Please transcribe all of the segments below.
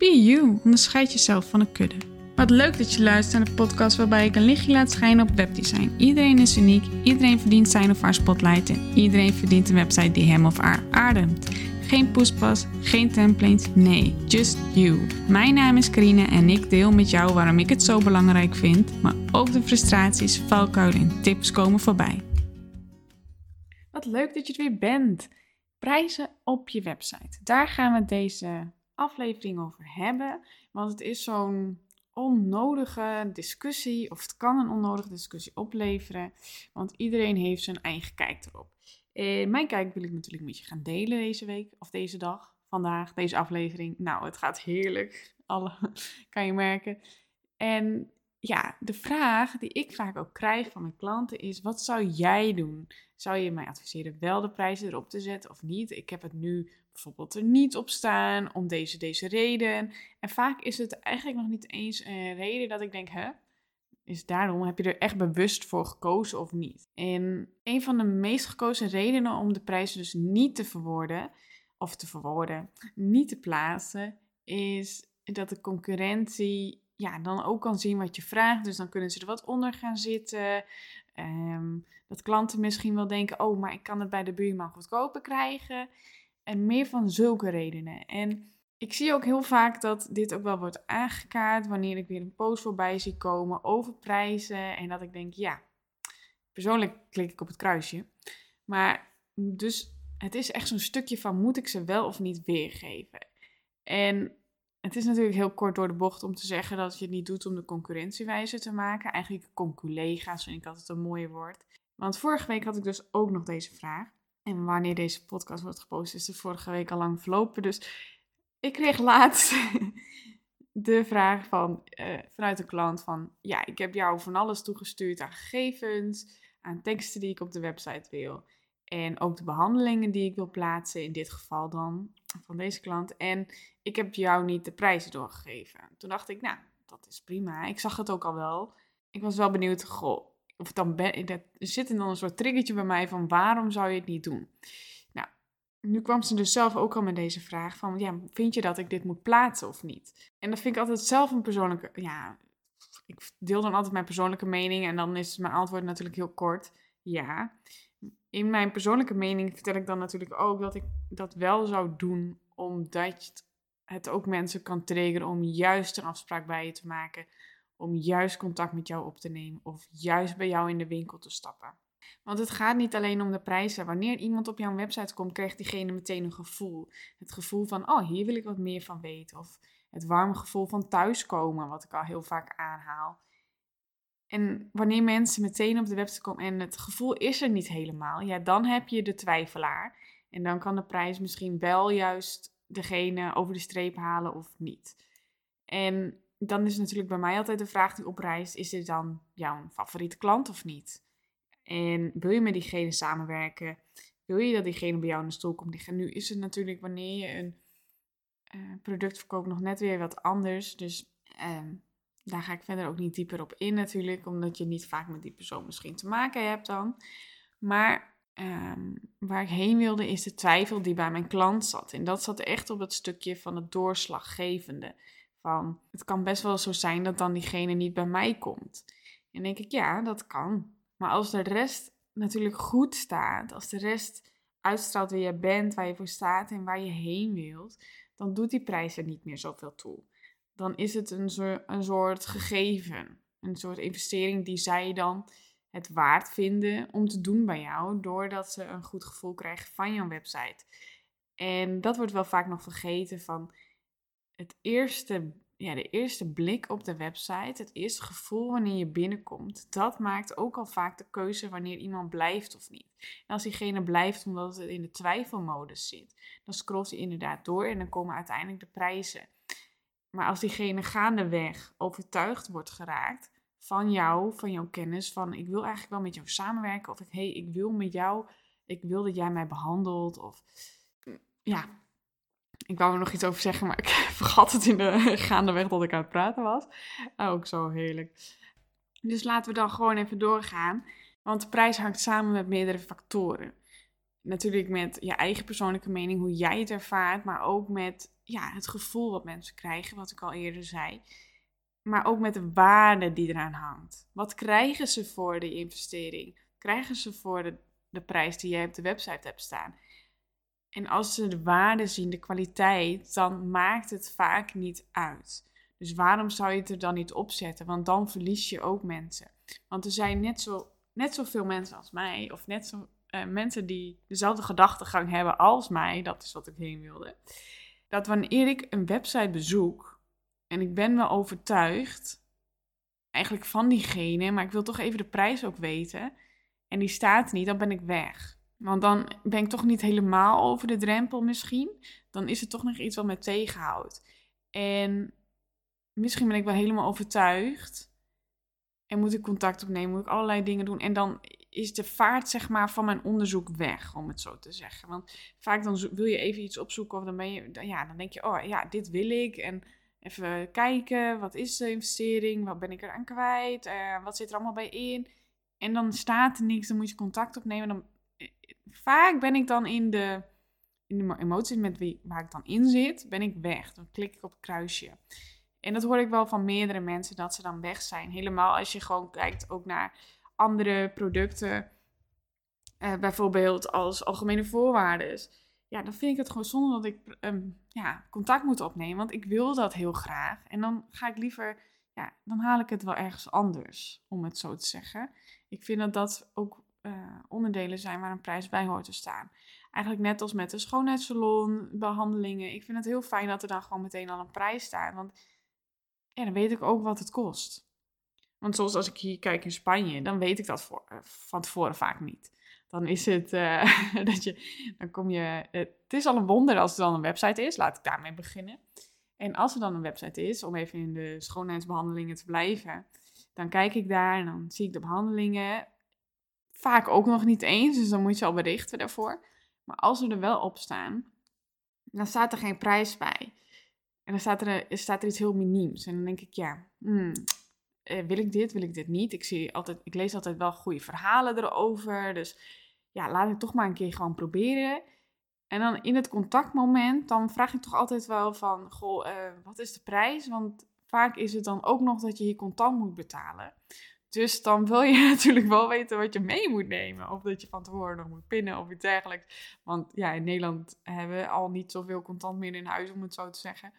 Be you, onderscheid jezelf van een kudde. Wat leuk dat je luistert naar de podcast waarbij ik een lichtje laat schijnen op webdesign. Iedereen is uniek, iedereen verdient zijn of haar spotlight en iedereen verdient een website die hem of haar ademt. Geen poespas, geen templates, nee, just you. Mijn naam is Karine en ik deel met jou waarom ik het zo belangrijk vind, maar ook de frustraties, valkuilen en tips komen voorbij. Wat leuk dat je er weer bent. Prijzen op je website. Daar gaan we deze aflevering over hebben, want het is zo'n onnodige discussie, of het kan een onnodige discussie opleveren, want iedereen heeft zijn eigen kijk erop. En mijn kijk wil ik natuurlijk met je gaan delen deze week, of deze dag, vandaag, deze aflevering. Nou, het gaat heerlijk, alle kan je merken. En ja, de vraag die ik vaak ook krijg van mijn klanten is: wat zou jij doen? Zou je mij adviseren wel de prijzen erop te zetten of niet? Ik heb het nu bijvoorbeeld er niet op staan om deze, deze reden. En vaak is het eigenlijk nog niet eens een reden dat ik denk, hè? Is daarom, heb je er echt bewust voor gekozen of niet? En een van de meest gekozen redenen om de prijzen dus niet te verwoorden, of te verwoorden, niet te plaatsen, is dat de concurrentie ja, dan ook kan zien wat je vraagt. Dus dan kunnen ze er wat onder gaan zitten. Ehm, dat klanten misschien wel denken: oh, maar ik kan het bij de buurman goedkoper krijgen. En meer van zulke redenen. En ik zie ook heel vaak dat dit ook wel wordt aangekaart wanneer ik weer een post voorbij zie komen over prijzen. En dat ik denk: ja, persoonlijk klik ik op het kruisje. Maar dus het is echt zo'n stukje van: moet ik ze wel of niet weergeven? En het is natuurlijk heel kort door de bocht om te zeggen dat je het niet doet om de concurrentie wijzer te maken. Eigenlijk conculega's vind ik altijd een mooie woord. Want vorige week had ik dus ook nog deze vraag. En wanneer deze podcast wordt gepost, is de vorige week al lang verlopen. Dus ik kreeg laatst de vraag van, uh, vanuit een klant van... Ja, ik heb jou van alles toegestuurd aan gegevens, aan teksten die ik op de website wil. En ook de behandelingen die ik wil plaatsen, in dit geval dan van deze klant. En ik heb jou niet de prijzen doorgegeven. Toen dacht ik, nou, dat is prima. Ik zag het ook al wel. Ik was wel benieuwd, goh, of dan ben, er zit dan een soort triggertje bij mij van waarom zou je het niet doen? Nou, nu kwam ze dus zelf ook al met deze vraag van, ja, vind je dat ik dit moet plaatsen of niet? En dat vind ik altijd zelf een persoonlijke, ja, ik deel dan altijd mijn persoonlijke mening en dan is mijn antwoord natuurlijk heel kort, ja in mijn persoonlijke mening vertel ik dan natuurlijk ook dat ik dat wel zou doen, omdat het ook mensen kan triggeren om juist een afspraak bij je te maken, om juist contact met jou op te nemen of juist bij jou in de winkel te stappen. Want het gaat niet alleen om de prijzen. Wanneer iemand op jouw website komt, krijgt diegene meteen een gevoel. Het gevoel van, oh, hier wil ik wat meer van weten. Of het warme gevoel van thuiskomen, wat ik al heel vaak aanhaal. En wanneer mensen meteen op de website komen en het gevoel is er niet helemaal, ja, dan heb je de twijfelaar. En dan kan de prijs misschien wel juist degene over de streep halen of niet. En dan is natuurlijk bij mij altijd de vraag die oprijst: is dit dan jouw favoriete klant of niet? En wil je met diegene samenwerken? Wil je dat diegene bij jou in de stoel komt liggen? Nu is het natuurlijk wanneer je een uh, product verkoopt nog net weer wat anders. Dus uh, daar ga ik verder ook niet dieper op in natuurlijk, omdat je niet vaak met die persoon misschien te maken hebt dan. Maar ehm, waar ik heen wilde is de twijfel die bij mijn klant zat. En dat zat echt op het stukje van het doorslaggevende. Van, het kan best wel zo zijn dat dan diegene niet bij mij komt. En denk ik, ja, dat kan. Maar als de rest natuurlijk goed staat, als de rest uitstraalt wie je bent, waar je voor staat en waar je heen wilt, dan doet die prijs er niet meer zoveel toe dan is het een, een soort gegeven. Een soort investering die zij dan het waard vinden om te doen bij jou, doordat ze een goed gevoel krijgen van jouw website. En dat wordt wel vaak nog vergeten van het eerste, ja, de eerste blik op de website, het eerste gevoel wanneer je binnenkomt. Dat maakt ook al vaak de keuze wanneer iemand blijft of niet. En als diegene blijft omdat het in de twijfelmodus zit, dan scrolt hij inderdaad door en dan komen uiteindelijk de prijzen. Maar als diegene gaandeweg overtuigd wordt geraakt van jou, van jouw kennis, van ik wil eigenlijk wel met jou samenwerken, of ik, hey, ik wil met jou, ik wil dat jij mij behandelt, of ja, ik wou er nog iets over zeggen, maar ik vergat het in de gaandeweg dat ik aan het praten was. Ook zo heerlijk. Dus laten we dan gewoon even doorgaan, want de prijs hangt samen met meerdere factoren. Natuurlijk met je eigen persoonlijke mening, hoe jij het ervaart, maar ook met ja, het gevoel wat mensen krijgen, wat ik al eerder zei. Maar ook met de waarde die eraan hangt. Wat krijgen ze voor de investering? Krijgen ze voor de, de prijs die jij op de website hebt staan? En als ze de waarde zien, de kwaliteit, dan maakt het vaak niet uit. Dus waarom zou je het er dan niet opzetten? Want dan verlies je ook mensen. Want er zijn net, zo, net zoveel mensen als mij, of net zo uh, mensen die dezelfde gedachtegang hebben als mij, dat is wat ik heen wilde. Dat wanneer ik een website bezoek en ik ben wel overtuigd, eigenlijk van diegene, maar ik wil toch even de prijs ook weten, en die staat niet, dan ben ik weg. Want dan ben ik toch niet helemaal over de drempel misschien. Dan is het toch nog iets wat me tegenhoudt. En misschien ben ik wel helemaal overtuigd. En moet ik contact opnemen, moet ik allerlei dingen doen. En dan is de vaart zeg maar, van mijn onderzoek weg, om het zo te zeggen. Want vaak dan wil je even iets opzoeken of dan, ben je, ja, dan denk je, oh ja, dit wil ik. En even kijken, wat is de investering? Wat ben ik eraan kwijt? Uh, wat zit er allemaal bij in? En dan staat er niks, dan moet je contact opnemen. Dan, eh, vaak ben ik dan in de, in de emoties met wie, waar ik dan in zit, ben ik weg. Dan klik ik op het kruisje. En dat hoor ik wel van meerdere mensen, dat ze dan weg zijn. Helemaal als je gewoon kijkt ook naar andere producten, uh, bijvoorbeeld als algemene voorwaarden. Ja, dan vind ik het gewoon zonde dat ik um, ja, contact moet opnemen, want ik wil dat heel graag. En dan ga ik liever, ja, dan haal ik het wel ergens anders, om het zo te zeggen. Ik vind dat dat ook uh, onderdelen zijn waar een prijs bij hoort te staan. Eigenlijk net als met de schoonheidssalon, behandelingen. Ik vind het heel fijn dat er dan gewoon meteen al een prijs staat. Want ja, dan weet ik ook wat het kost. Want zoals als ik hier kijk in Spanje, dan weet ik dat voor, eh, van tevoren vaak niet. Dan is het uh, dat je, dan kom je, het is al een wonder als er dan een website is, laat ik daarmee beginnen. En als er dan een website is, om even in de schoonheidsbehandelingen te blijven, dan kijk ik daar en dan zie ik de behandelingen. Vaak ook nog niet eens, dus dan moet je al berichten daarvoor. Maar als ze er wel op staan, dan staat er geen prijs bij. En dan staat er, staat er iets heel miniems. En dan denk ik, ja, hmm, eh, wil ik dit, wil ik dit niet? Ik, zie altijd, ik lees altijd wel goede verhalen erover. Dus ja, laat ik toch maar een keer gewoon proberen. En dan in het contactmoment, dan vraag ik toch altijd wel van, goh, uh, wat is de prijs? Want vaak is het dan ook nog dat je hier contant moet betalen. Dus dan wil je natuurlijk wel weten wat je mee moet nemen. Of dat je van tevoren nog moet pinnen of iets dergelijks. Want ja, in Nederland hebben we al niet zoveel contant meer in huis, om het zo te zeggen.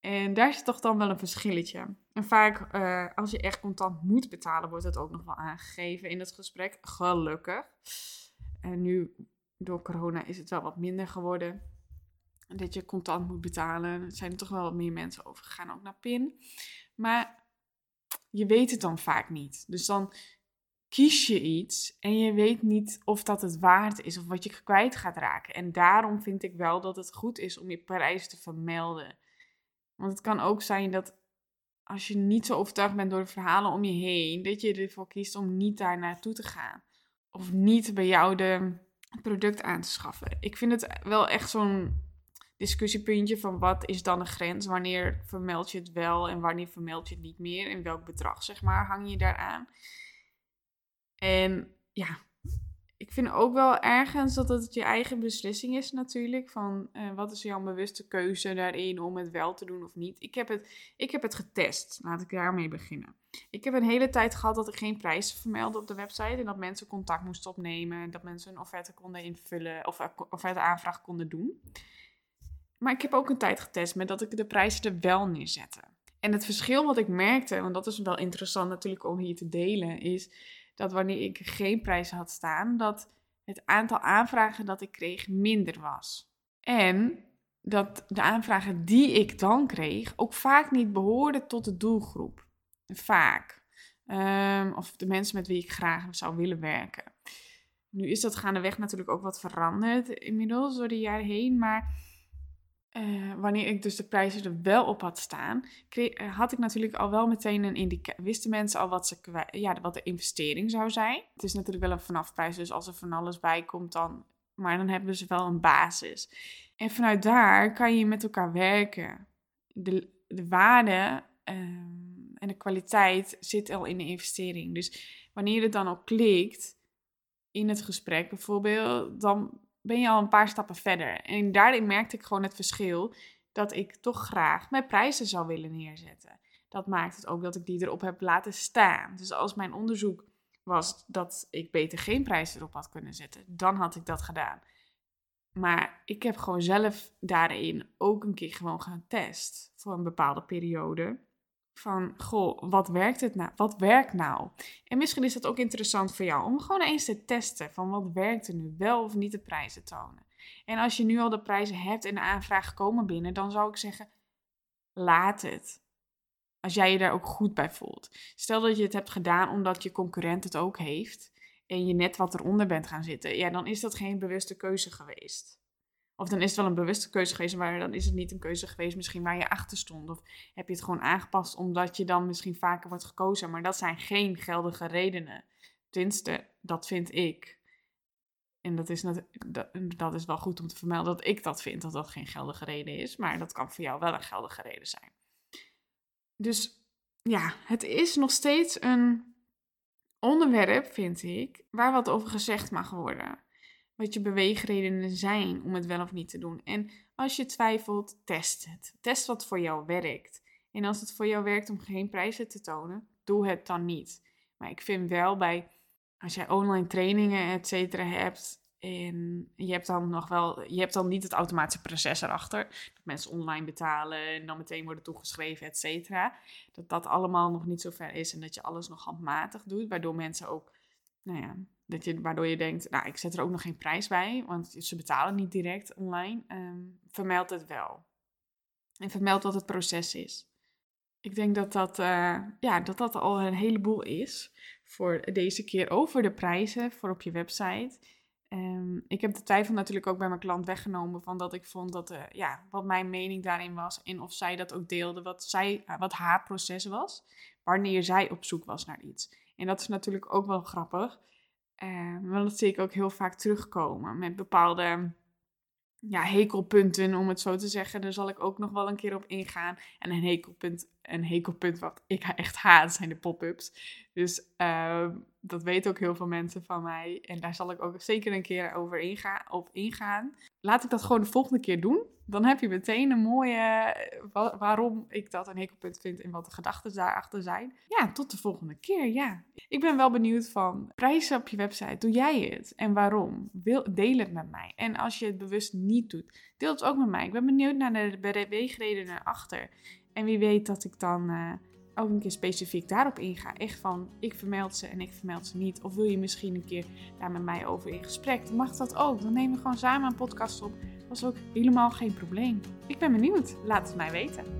En daar is toch dan wel een verschilletje. Vaak, uh, als je echt contant moet betalen, wordt het ook nog wel aangegeven in het gesprek. Gelukkig. En nu, door corona, is het wel wat minder geworden. Dat je contant moet betalen. Er zijn er toch wel wat meer mensen overgegaan, ook naar PIN. Maar je weet het dan vaak niet. Dus dan kies je iets en je weet niet of dat het waard is of wat je kwijt gaat raken. En daarom vind ik wel dat het goed is om je prijs te vermelden. Want het kan ook zijn dat als je niet zo overtuigd bent door de verhalen om je heen, dat je ervoor kiest om niet daar naartoe te gaan. Of niet bij jou de product aan te schaffen. Ik vind het wel echt zo'n discussiepuntje van wat is dan een grens? Wanneer vermeld je het wel en wanneer vermeld je het niet meer? En welk bedrag, zeg maar, hang je daaraan? En ja, ik vind ook wel ergens dat het je eigen beslissing is natuurlijk. Van uh, wat is jouw bewuste keuze daarin om het wel te doen of niet. Ik heb het, ik heb het getest. Laat ik daarmee beginnen. Ik heb een hele tijd gehad dat ik geen prijzen vermeldde op de website. En dat mensen contact moesten opnemen. Dat mensen een offerte konden invullen of offerte aanvraag konden doen. Maar ik heb ook een tijd getest met dat ik de prijzen er wel neerzette. En het verschil wat ik merkte, want dat is wel interessant natuurlijk om hier te delen, is dat wanneer ik geen prijs had staan, dat het aantal aanvragen dat ik kreeg minder was. En dat de aanvragen die ik dan kreeg ook vaak niet behoorden tot de doelgroep. Vaak. Um, of de mensen met wie ik graag zou willen werken. Nu is dat gaandeweg natuurlijk ook wat veranderd inmiddels door de jaren heen. Maar uh, wanneer ik dus de prijzen er wel op had staan, uh, had ik natuurlijk al wel meteen een indicatie. Wisten mensen al wat, ze, ja, wat de investering zou zijn. Het is natuurlijk wel een vanafprijs, dus als er van alles bij komt, dan. Maar dan hebben ze wel een basis. En vanuit daar kan je met elkaar werken. De, de waarde uh, en de kwaliteit zit al in de investering. Dus wanneer het dan ook klikt in het gesprek bijvoorbeeld, dan ben je al een paar stappen verder. En daarin merkte ik gewoon het verschil. dat ik toch graag mijn prijzen zou willen neerzetten. Dat maakt het ook dat ik die erop heb laten staan. Dus als mijn onderzoek was dat ik beter geen prijs erop had kunnen zetten, dan had ik dat gedaan. Maar ik heb gewoon zelf daarin ook een keer gewoon getest voor een bepaalde periode. Van, goh, wat werkt het nou? Wat werkt nou? En misschien is dat ook interessant voor jou om gewoon eens te testen van wat werkt er nu wel of niet de prijzen tonen. En als je nu al de prijzen hebt en de aanvraag komen binnen, dan zou ik zeggen, laat het. Als jij je daar ook goed bij voelt. Stel dat je het hebt gedaan omdat je concurrent het ook heeft en je net wat eronder bent gaan zitten, ja, dan is dat geen bewuste keuze geweest. Of dan is het wel een bewuste keuze geweest, maar dan is het niet een keuze geweest misschien waar je achter stond. Of heb je het gewoon aangepast omdat je dan misschien vaker wordt gekozen. Maar dat zijn geen geldige redenen. Tenminste, dat vind ik. En dat is, dat, dat is wel goed om te vermelden dat ik dat vind, dat dat geen geldige reden is. Maar dat kan voor jou wel een geldige reden zijn. Dus ja, het is nog steeds een onderwerp, vind ik, waar wat over gezegd mag worden. Wat je beweegredenen zijn om het wel of niet te doen. En als je twijfelt, test het. Test wat voor jou werkt. En als het voor jou werkt om geen prijzen te tonen, doe het dan niet. Maar ik vind wel bij, als jij online trainingen, et cetera, hebt, en je hebt dan nog wel, je hebt dan niet het automatische proces erachter. Dat mensen online betalen en dan meteen worden toegeschreven, et cetera. Dat dat allemaal nog niet zo ver is en dat je alles nog handmatig doet. Waardoor mensen ook, nou ja, dat je, waardoor je denkt, nou ik zet er ook nog geen prijs bij. Want ze betalen niet direct online. Um, vermeld het wel. En vermeld wat het proces is. Ik denk dat dat, uh, ja, dat dat al een heleboel is voor deze keer over de prijzen voor op je website. Um, ik heb de twijfel natuurlijk ook bij mijn klant weggenomen van dat ik vond dat, uh, ja, wat mijn mening daarin was en of zij dat ook deelde, wat, zij, uh, wat haar proces was, wanneer zij op zoek was naar iets. En dat is natuurlijk ook wel grappig, uh, want dat zie ik ook heel vaak terugkomen met bepaalde ja, hekelpunten, om het zo te zeggen. Daar zal ik ook nog wel een keer op ingaan. En een hekelpunt, een hekelpunt wat ik echt haat, zijn de pop-ups. Dus uh, dat weten ook heel veel mensen van mij. En daar zal ik ook zeker een keer over ingaan, op ingaan. Laat ik dat gewoon de volgende keer doen. Dan heb je meteen een mooie waarom ik dat een hekelpunt vind en wat de gedachten daarachter zijn. Ja, tot de volgende keer. Ja. Ik ben wel benieuwd van prijzen op je website. Doe jij het? En waarom? Wil, deel het met mij. En als je het bewust niet doet, deel het ook met mij. Ik ben benieuwd naar de beweegredenen achter. En wie weet dat ik dan... Uh, ook een keer specifiek daarop inga. Echt van, ik vermeld ze en ik vermeld ze niet. Of wil je misschien een keer daar met mij over in gesprek? Dan mag dat ook. Dan nemen we gewoon samen een podcast op. Dat is ook helemaal geen probleem. Ik ben benieuwd. Laat het mij weten.